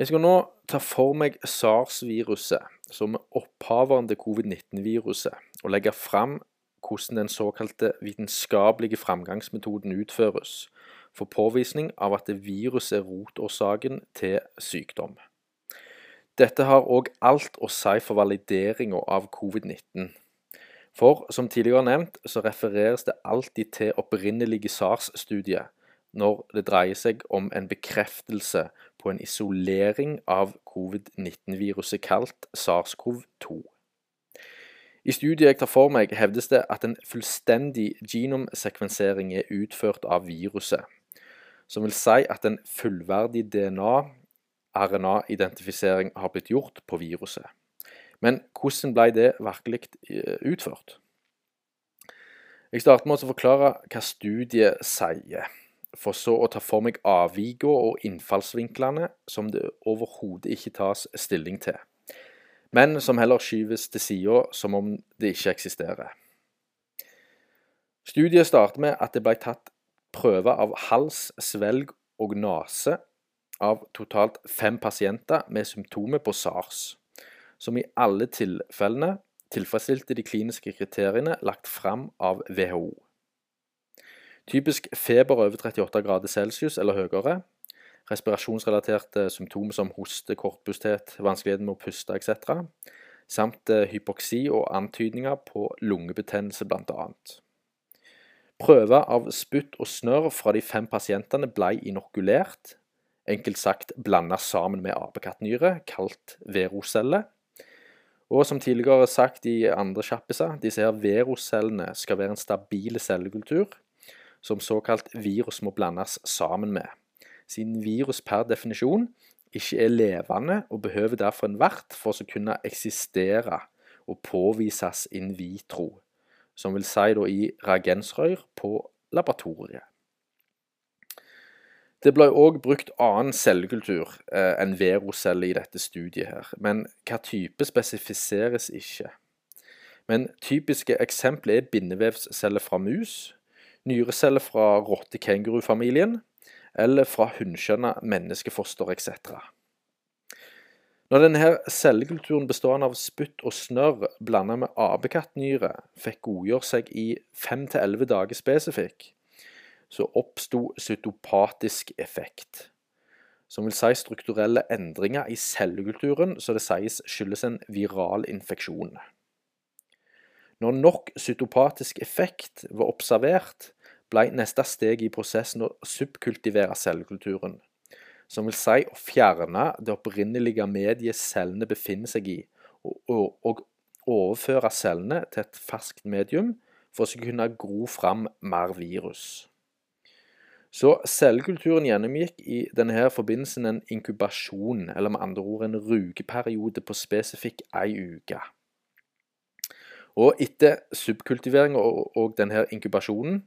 Jeg skal nå ta for meg sars-viruset, som er opphaveren til covid-19-viruset, og legge fram hvordan den såkalte vitenskapelige framgangsmetoden utføres, for påvisning av at viruset er rotårsaken til sykdom. Dette har òg alt å si for valideringa av covid-19. For som tidligere nevnt, så refereres det alltid til opprinnelige SARS-studier når det dreier seg om en bekreftelse på en isolering av covid-19-viruset kalt SARS-CoV-2. I studiet jeg tar for meg, hevdes det at en fullstendig genomsekvensering er utført av viruset, som vil si at en fullverdig DNA-RNA-identifisering har blitt gjort på viruset. Men hvordan ble det virkelig eh, utført? Jeg starter med å forklare hva studiet sier for så å ta for meg avvikene og innfallsvinklene som det overhodet ikke tas stilling til, men som heller skyves til sida som om det ikke eksisterer. Studiet starter med at det ble tatt prøver av hals, svelg og nase av totalt fem pasienter med symptomer på SARS, som i alle tilfellene tilfredsstilte de kliniske kriteriene lagt fram av WHO. Typisk feber over 38 grader celsius eller høyere. Respirasjonsrelaterte symptomer som hoste, kortpusthet, vanskeligheter med å puste etc. Samt eh, hypoksi og antydninger på lungebetennelse bl.a. Prøver av spytt og snørr fra de fem pasientene ble inokulert, enkelt sagt blanda sammen med apekattnyre, kalt verocelle. Og som tidligere sagt i andre kjappiser, disse her verocellene skal være en stabil cellekultur som såkalt virus må blandes sammen med, siden virus per definisjon ikke er levende og behøver derfor en vert for å kunne eksistere og påvises in vitro, som vil si da i reagensrør på laboratoriet. Det ble òg brukt annen cellekultur eh, enn verocelle i dette studiet, her, men hva type spesifiseres ikke. Men typiske eksempler er bindevevsceller fra mus, nyreceller fra rotte-kengurufamilien, eller fra hunnkjønna menneskefoster etc. Når denne cellekulturen bestående av spytt og snørr blanda med apekattnyre fikk godgjøre seg i 5-11 dager spesifikk, så oppsto cytopatisk effekt. Som vil si strukturelle endringer i cellekulturen, så det sies skyldes en viral infeksjon. Når nok cytopatisk effekt var observert, ble neste steg i prosessen å subkultivere cellekulturen, som vil si å fjerne det opprinnelige mediet cellene befinner seg i, og, og overføre cellene til et ferskt medium for å kunne gro fram mer virus. Så cellekulturen gjennomgikk i denne forbindelsen en inkubasjon, eller med andre ord en rugeperiode på spesifikk ei uke. Og etter subkultivering og, og denne inkubasjonen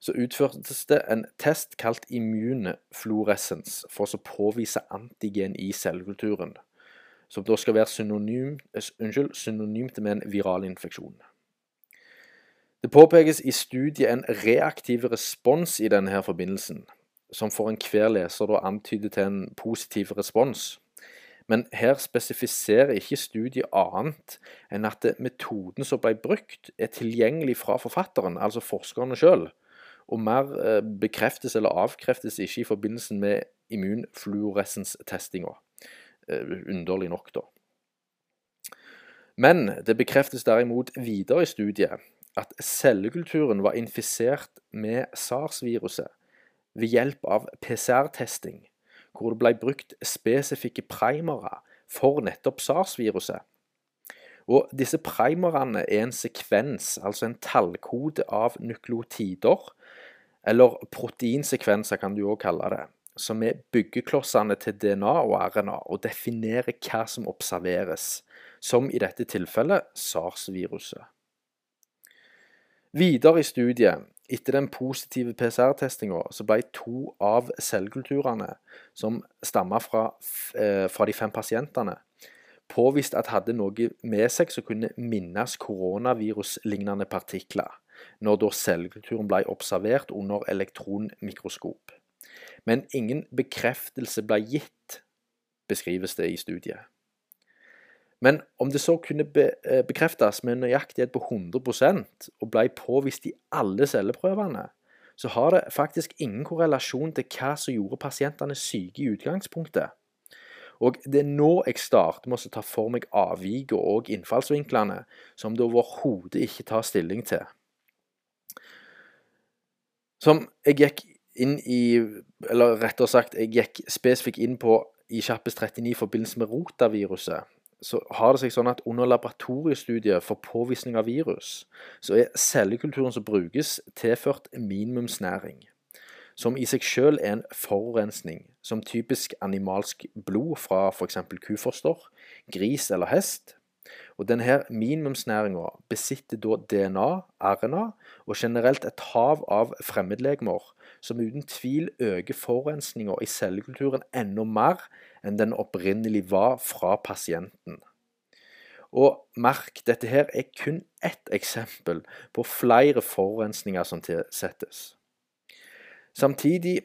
så utførtes det en test kalt immunfluorescens for å påvise antigen i cellekulturen, som da skal være synonym, unnskyld, synonymt med en viral infeksjon. Det påpekes i studiet en reaktiv respons i denne forbindelsen, som for enhver leser da antyder til en positiv respons. Men her spesifiserer ikke studiet annet enn at metoden som ble brukt, er tilgjengelig fra forfatteren, altså forskerne sjøl, og mer eh, bekreftes eller avkreftes ikke i forbindelse med immunfluorescenstestinga. Eh, underlig nok, da. Men det bekreftes derimot videre i studiet at cellekulturen var infisert med SARS-viruset ved hjelp av PCR-testing hvor det ble brukt spesifikke primere for nettopp SARS-viruset. Og Disse primerne er en sekvens, altså en tallkode av nukleotider, eller proteinsekvenser kan du òg kalle det, som er byggeklossene til DNA og RNA, og definerer hva som observeres, som i dette tilfellet SARS-viruset. Videre i studiet etter den positive PCR-testinga så ble to av cellekulturene som stamma fra, eh, fra, de fem pasientene, påvist at hadde noe med seg som kunne minnes koronaviruslignende partikler, når da cellekulturen ble observert under elektronmikroskop. Men ingen bekreftelse ble gitt beskrives det i studiet. Men om det så kunne be, eh, bekreftes med nøyaktighet på 100% og ble påvist i alle celleprøvene, så har det faktisk ingen korrelasjon til hva som gjorde pasientene syke i utgangspunktet. Og det er nå jeg starter med å ta for meg avviket og innfallsvinklene som det overhodet ikke tar stilling til. Som jeg gikk inn i Eller rettere sagt, jeg gikk spesifikt inn på i Kjappes 39 i forbindelse med rotaviruset så har det seg sånn at under laboratoriestudiet for påvisning av virus, så er cellekulturen som brukes, tilført minimumsnæring. Som i seg selv er en forurensning, som typisk animalsk blod fra f.eks. kufoster, gris eller hest. Og denne minimumsnæringa besitter da DNA, RNA og generelt et hav av fremmedlegemer som uten tvil øker forurensninga i cellekulturen enda mer enn den opprinnelig var fra pasienten. Og merk, dette her er kun ett eksempel på flere forurensninger som tilsettes. Samtidig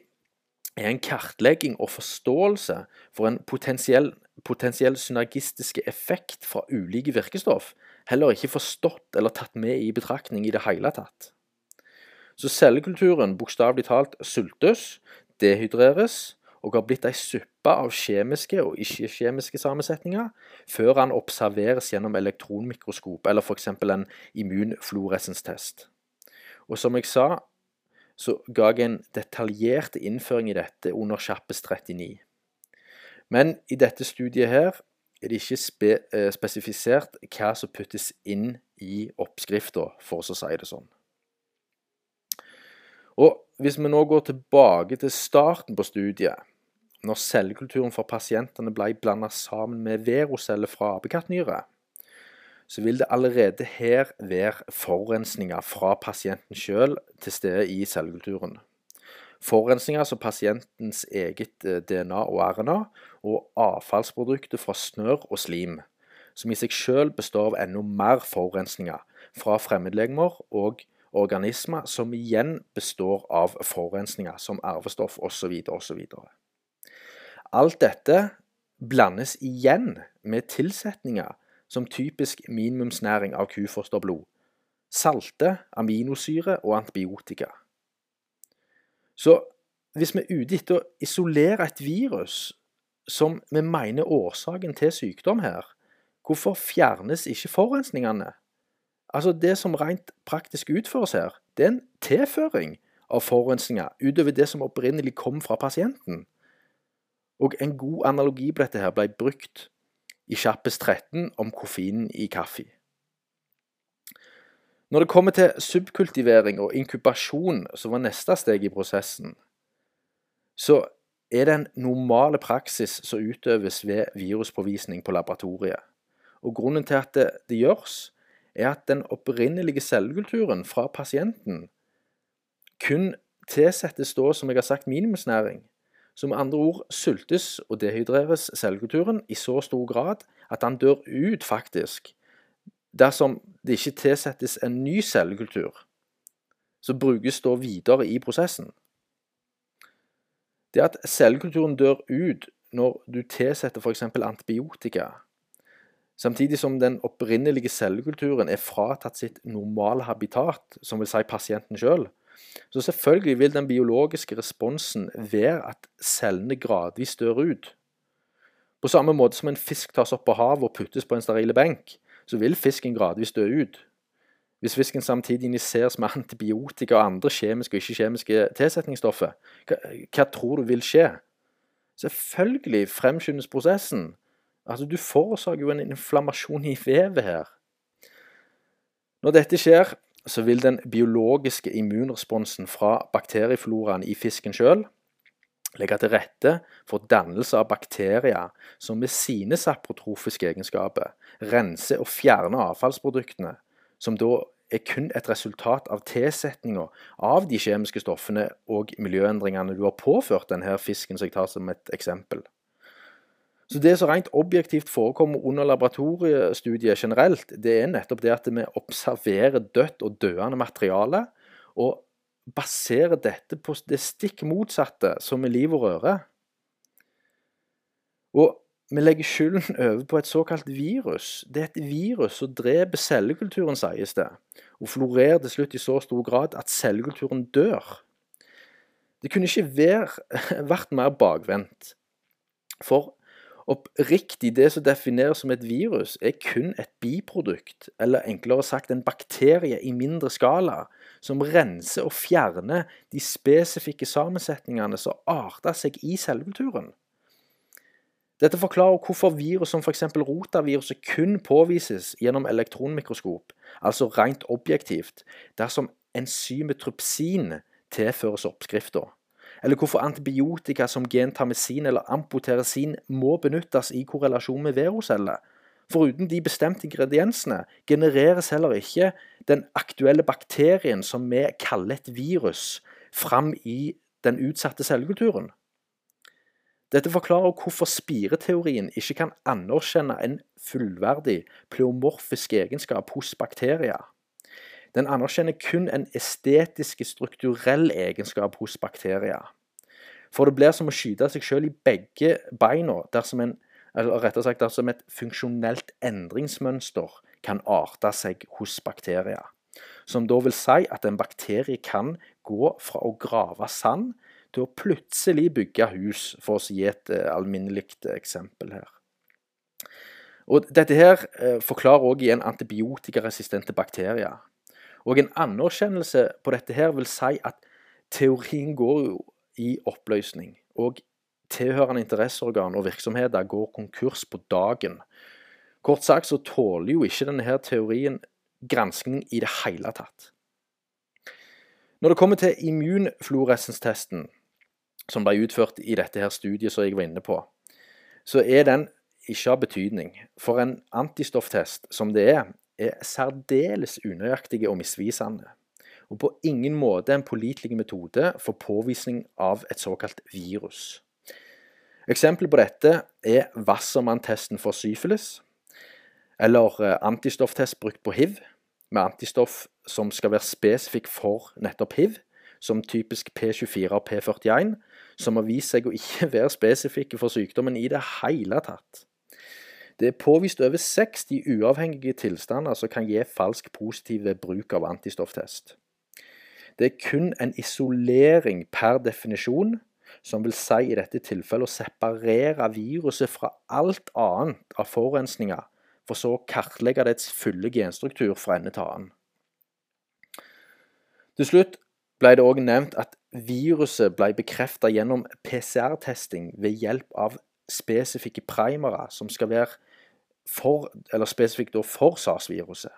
er en kartlegging og forståelse for en potensiell, potensiell synergistiske effekt fra ulike virkestoff heller ikke forstått eller tatt med i betraktning i det hele tatt. Så cellekulturen bokstavelig talt sultes, dehydreres og har blitt ei suppe av kjemiske og ikke-kjemiske sammensetninger før han observeres gjennom elektronmikroskop eller f.eks. en immunfluoresenstest. Og som jeg sa, så ga jeg en detaljert innføring i dette under Kjappes 39. Men i dette studiet her er det ikke spe, eh, spesifisert hva som puttes inn i oppskrifta, for å si det sånn. Og Hvis vi nå går tilbake til starten på studiet, når cellekulturen for pasientene ble blanda sammen med veroceller fra apekattnyre, så vil det allerede her være forurensninger fra pasienten selv til stede i cellekulturen. Forurensninger som pasientens eget eh, DNA og RNA, og avfallsprodukter fra snørr og slim, som i seg selv består av enda mer forurensninger fra fremmedlegemer og organismer som igjen består av forurensninger som arvestoff osv. osv. Alt dette blandes igjen med tilsetninger som typisk minimumsnæring av kufosterblod, salte, aminosyre og antibiotika. Så hvis vi er ute etter å isolere et virus som vi mener er årsaken til sykdom her, hvorfor fjernes ikke forurensningene? Altså Det som rent praktisk utføres her, det er en tilføring av forurensninger utover det som opprinnelig kom fra pasienten. Og en god analogi på dette her ble brukt i Kjappes 13 om koffeinen i kaffe. Når det kommer til subkultivering og inkubasjon, som var neste steg i prosessen, så er det en normale praksis som utøves ved viruspåvisning på laboratoriet. Og Grunnen til at det, det gjøres, er at den opprinnelige cellekulturen fra pasienten kun tilsettes da, som jeg har sagt, minimumsnæring. Så med andre ord sultes og dehydreres cellekulturen i så stor grad at han dør ut, faktisk, dersom det ikke tilsettes en ny cellekultur som brukes da videre i prosessen. Det at cellekulturen dør ut når du tilsetter f.eks. antibiotika, Samtidig som den opprinnelige cellekulturen er fratatt sitt normale habitat, som vil si pasienten sjøl. Så selvfølgelig vil den biologiske responsen være at cellene gradvis dør ut. På samme måte som en fisk tas opp av havet og puttes på en sterile benk, så vil fisken gradvis dø ut. Hvis fisken samtidig injiseres med antibiotika og andre kjemiske og ikke-kjemiske tilsetningsstoffer, hva, hva tror du vil skje? Selvfølgelig fremskyndes prosessen. Altså, du forårsaker jo en inflammasjon i vevet her. Når dette skjer, så vil den biologiske immunresponsen fra bakteriefloraen i fisken sjøl legge til rette for dannelse av bakterier som med sine saprotrofiske egenskaper renser og fjerner avfallsproduktene, som da er kun et resultat av tilsetninga av de kjemiske stoffene og miljøendringene du har påført denne fisken, som jeg tar som et eksempel. Så Det som rent objektivt forekommer under laboratoriestudiet generelt, det er nettopp det at vi observerer dødt og døende materiale, og baserer dette på det stikk motsatte som er liv og røre. Og vi legger skylden over på et såkalt virus. Det er et virus som dreper cellekulturen, sies det, og florerer til slutt i så stor grad at cellekulturen dør. Det kunne ikke vært mer bakvendt. For oppriktig, det som defineres som et virus, er kun et biprodukt, eller enklere sagt en bakterie i mindre skala, som renser og fjerner de spesifikke sammensetningene som arter seg i cellekulturen. Dette forklarer hvorfor virus som f.eks. rotaviruset kun påvises gjennom elektronmikroskop, altså rent objektivt, dersom enzymet trypsin tilføres oppskrifta. Eller hvorfor antibiotika som gentamicin eller ampoteresin må benyttes i korrelasjon med veroceller. Foruten de bestemte ingrediensene genereres heller ikke den aktuelle bakterien som vi kaller et virus, fram i den utsatte cellekulturen. Dette forklarer hvorfor spireteorien ikke kan anerkjenne en fullverdig pleomorfisk egenskap hos bakterier. Den anerkjenner kun en estetisk, strukturell egenskap hos bakterier. For det blir som å skyte seg selv i begge beina dersom, en, dersom et funksjonelt endringsmønster kan arte seg hos bakterier. Som da vil si at en bakterie kan gå fra å grave sand til å plutselig bygge hus, for å gi et uh, alminnelig eksempel her. Og Dette her uh, forklarer òg igjen antibiotikaresistente bakterier. Og En anerkjennelse på dette her vil si at teorien går jo i oppløsning. Og tilhørende interesseorgan og virksomheter går konkurs på dagen. Kort sagt så tåler jo ikke denne her teorien granskning i det hele tatt. Når det kommer til immunfluoresenstesten, som ble utført i dette her studiet som jeg var inne på, så er den ikke av betydning. For en antistofftest som det er, er særdeles unøyaktige og misvisende. Og på ingen måte en pålitelig metode for påvisning av et såkalt virus. Eksempel på dette er Wassermann-testen for syfilis, eller eh, antistofftest brukt på hiv, med antistoff som skal være spesifikk for nettopp hiv, som typisk P24 og P41, som har vist seg å ikke være spesifikke for sykdommen i det hele tatt. Det er påvist over 60 uavhengige tilstander som kan gi falsk positiv ved bruk av antistofftest. Det er kun en isolering per definisjon, som vil si i dette tilfellet å separere viruset fra alt annet av forurensninger, for så å kartlegge dets fulle genstruktur fra ende til annen. Til slutt ble det òg nevnt at viruset ble bekreftet gjennom PCR-testing ved hjelp av spesifikke primere som skal være for, eller spesifikt for SARS-viruset.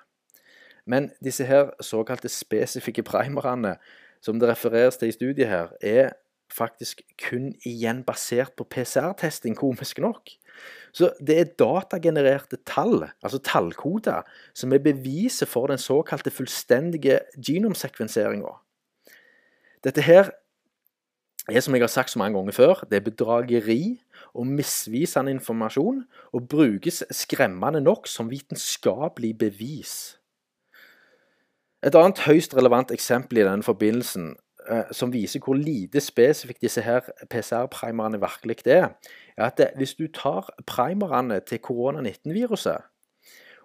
Men disse her såkalte spesifikke primerne som det refereres til i studiet her, er faktisk kun igjen basert på PCR-testing, komisk nok. Så det er datagenererte tall, altså tallkoder, som er beviset for den såkalte fullstendige genomsekvenseringa. Dette her er, som jeg har sagt så mange ganger før, det er bedrageri og misvisende informasjon, og brukes skremmende nok som vitenskapelig bevis. Et annet høyst relevant eksempel i denne forbindelsen, eh, som viser hvor lite spesifikt disse her PCR-primerne virkelig er, er at hvis du tar primerne til korona-19-viruset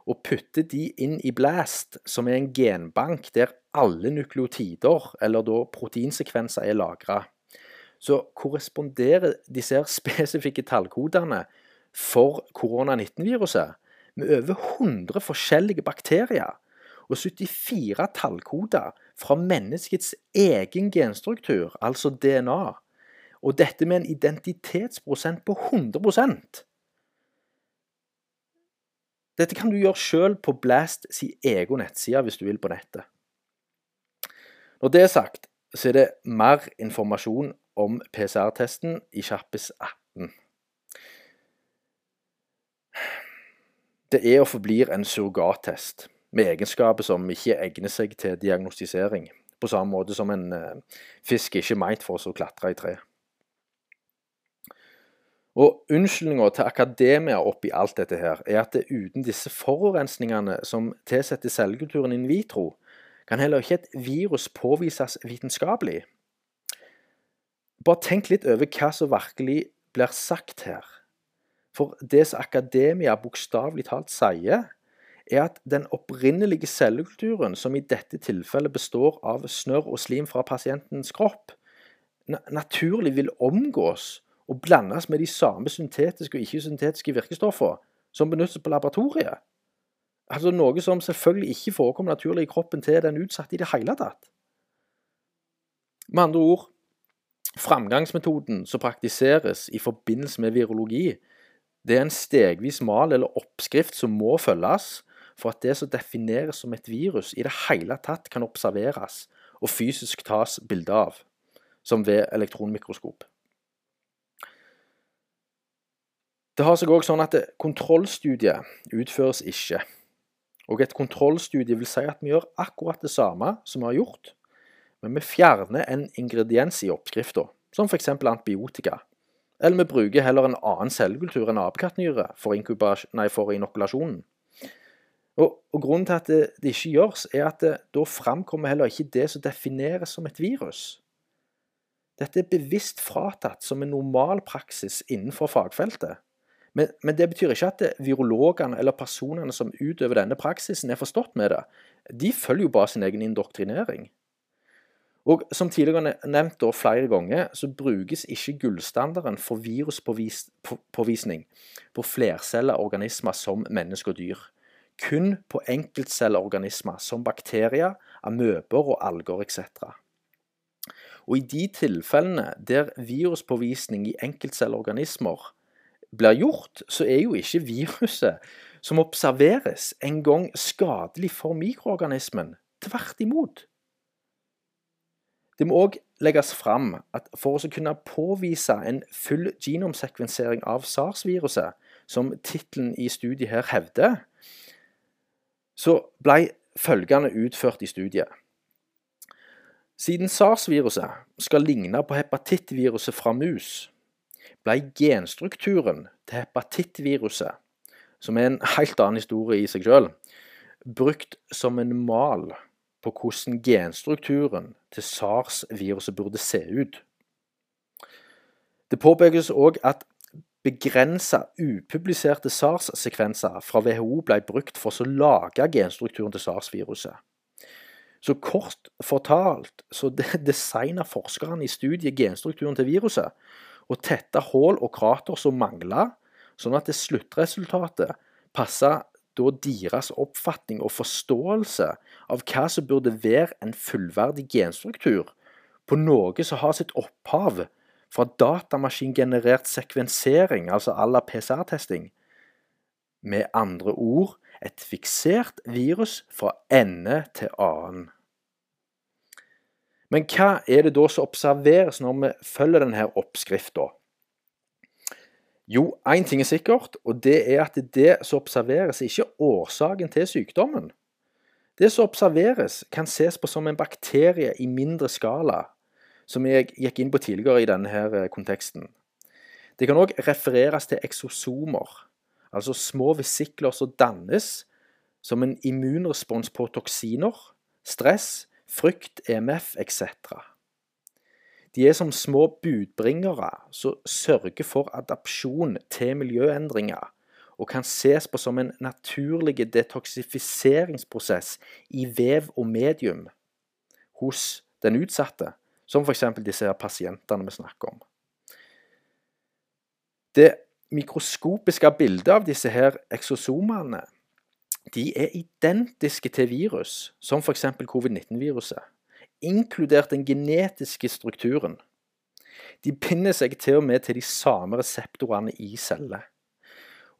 og putter de inn i BLAST, som er en genbank der alle nukleotider, eller da proteinsekvenser, er lagra, så korresponderer disse spesifikke tallkodene for korona-19-viruset med over 100 forskjellige bakterier og 74 tallkoder fra menneskets egen genstruktur, altså DNA. Og dette med en identitetsprosent på 100% Dette kan du gjøre sjøl på Blast sin egen nettside hvis du vil på nettet. Når det er sagt, så er det mer informasjon om PCR-testen i Kjappes 18. Det er og forblir en surrogattest med egenskaper som ikke egner seg til diagnostisering, på samme måte som en eh, fisk ikke er meint for å klatre i tre. Og Unnskyldninga til akademia oppi alt dette her, er at det uten disse forurensningene som tilsetter cellekulturen in vitro, kan heller ikke et virus påvises vitenskapelig. Bare tenk litt over hva som virkelig blir sagt her. For det som akademia bokstavelig talt sier, er at den opprinnelige cellekulturen, som i dette tilfellet består av snørr og slim fra pasientens kropp, naturlig vil omgås og blandes med de samme syntetiske og ikke-syntetiske virkestoffene som benyttes på laboratoriet. Altså Noe som selvfølgelig ikke forekommer naturlig i kroppen til den utsatte i det hele tatt. Med andre ord framgangsmetoden som praktiseres i forbindelse med virologi, det er en stegvis mal eller oppskrift som må følges for at det som defineres som et virus, i det hele tatt kan observeres og fysisk tas bilde av, som ved elektronmikroskop. Det har seg òg sånn at kontrollstudiet utføres ikke. Og et kontrollstudie vil si at vi gjør akkurat det samme som vi har gjort, men vi fjerner en ingrediens i oppskrifta, som f.eks. antibiotika. Eller vi bruker heller en annen cellekultur enn apekattnyre for, for inokulasjonen. Og, og, Grunnen til at det, det, ikke gjøres, er at det, da framkommer heller ikke det som defineres som et virus. Dette er bevisst fratatt som en normal praksis innenfor fagfeltet. Men, men det betyr ikke at virologene eller personene som utøver denne praksisen, er forstått med det. De følger jo bare sin egen indoktrinering. Og Som tidligere nevnt flere ganger, så brukes ikke gullstandarden for viruspåvisning på flercella organismer som mennesker og dyr kun på enkeltcelleorganismer som bakterier, amøber og alger etc. Og I de tilfellene der viruspåvisning i enkeltcelleorganismer blir gjort, så er jo ikke viruset som observeres, engang skadelig for mikroorganismen. Tvert imot. Det må òg legges fram at for å kunne påvise en full genomsekvensering av SARS-viruset, som tittelen i studiet her hevder, så ble følgende utført i studiet. Siden SARS-viruset skal ligne på hepatittviruset fra mus, ble genstrukturen til hepatittviruset, som er en helt annen historie i seg selv, brukt som en mal på hvordan genstrukturen til SARS-viruset burde se ut. Det påpekes òg at begrensa upubliserte SARS-sekvenser fra WHO ble brukt for å lage genstrukturen til SARS-viruset. Så kort fortalt så designa forskerne i studiet genstrukturen til viruset og tetta hull og krater som mangla, sånn at det sluttresultatet passa da deres oppfatning og forståelse av hva som burde være en fullverdig genstruktur på noe som har sitt opphav fra datamaskingenerert sekvensering, altså à la PCR-testing. Med andre ord et fiksert virus fra ende til annen. Men hva er det da som observeres når vi følger denne oppskrifta? Jo, én ting er sikkert, og det er at det som observeres, er ikke årsaken til sykdommen. Det som observeres, kan ses på som en bakterie i mindre skala, som jeg gikk inn på tidligere i denne her eh, konteksten. Det kan òg refereres til eksosomer, altså små vesikler som dannes som en immunrespons på toksiner, stress, frykt, EMF etc. De er som små budbringere som sørger for adapsjon til miljøendringer, og kan ses på som en naturlig detoksifiseringsprosess i vev og medium hos den utsatte, som f.eks. disse her pasientene vi snakker om. Det mikroskopiske bildet av disse her eksosomene de er identiske til virus, som f.eks. covid-19-viruset, inkludert den genetiske strukturen. De binder seg til og med til de samme reseptorene i celler.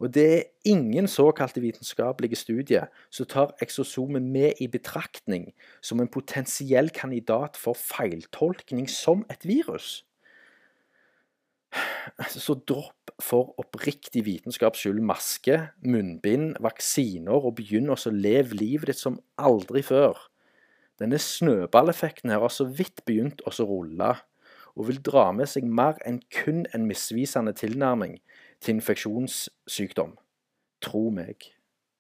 Og det er ingen såkalte vitenskapelige studier som tar eksosomet med i betraktning som en potensiell kandidat for feiltolkning som et virus. Så dropp for oppriktig vitenskaps skyld maske, munnbind, vaksiner, og begynn å leve livet ditt som aldri før. Denne snøballeffekten her har så vidt begynt å rulle, og vil dra med seg mer enn kun en misvisende tilnærming til infeksjonssykdom. Tro meg.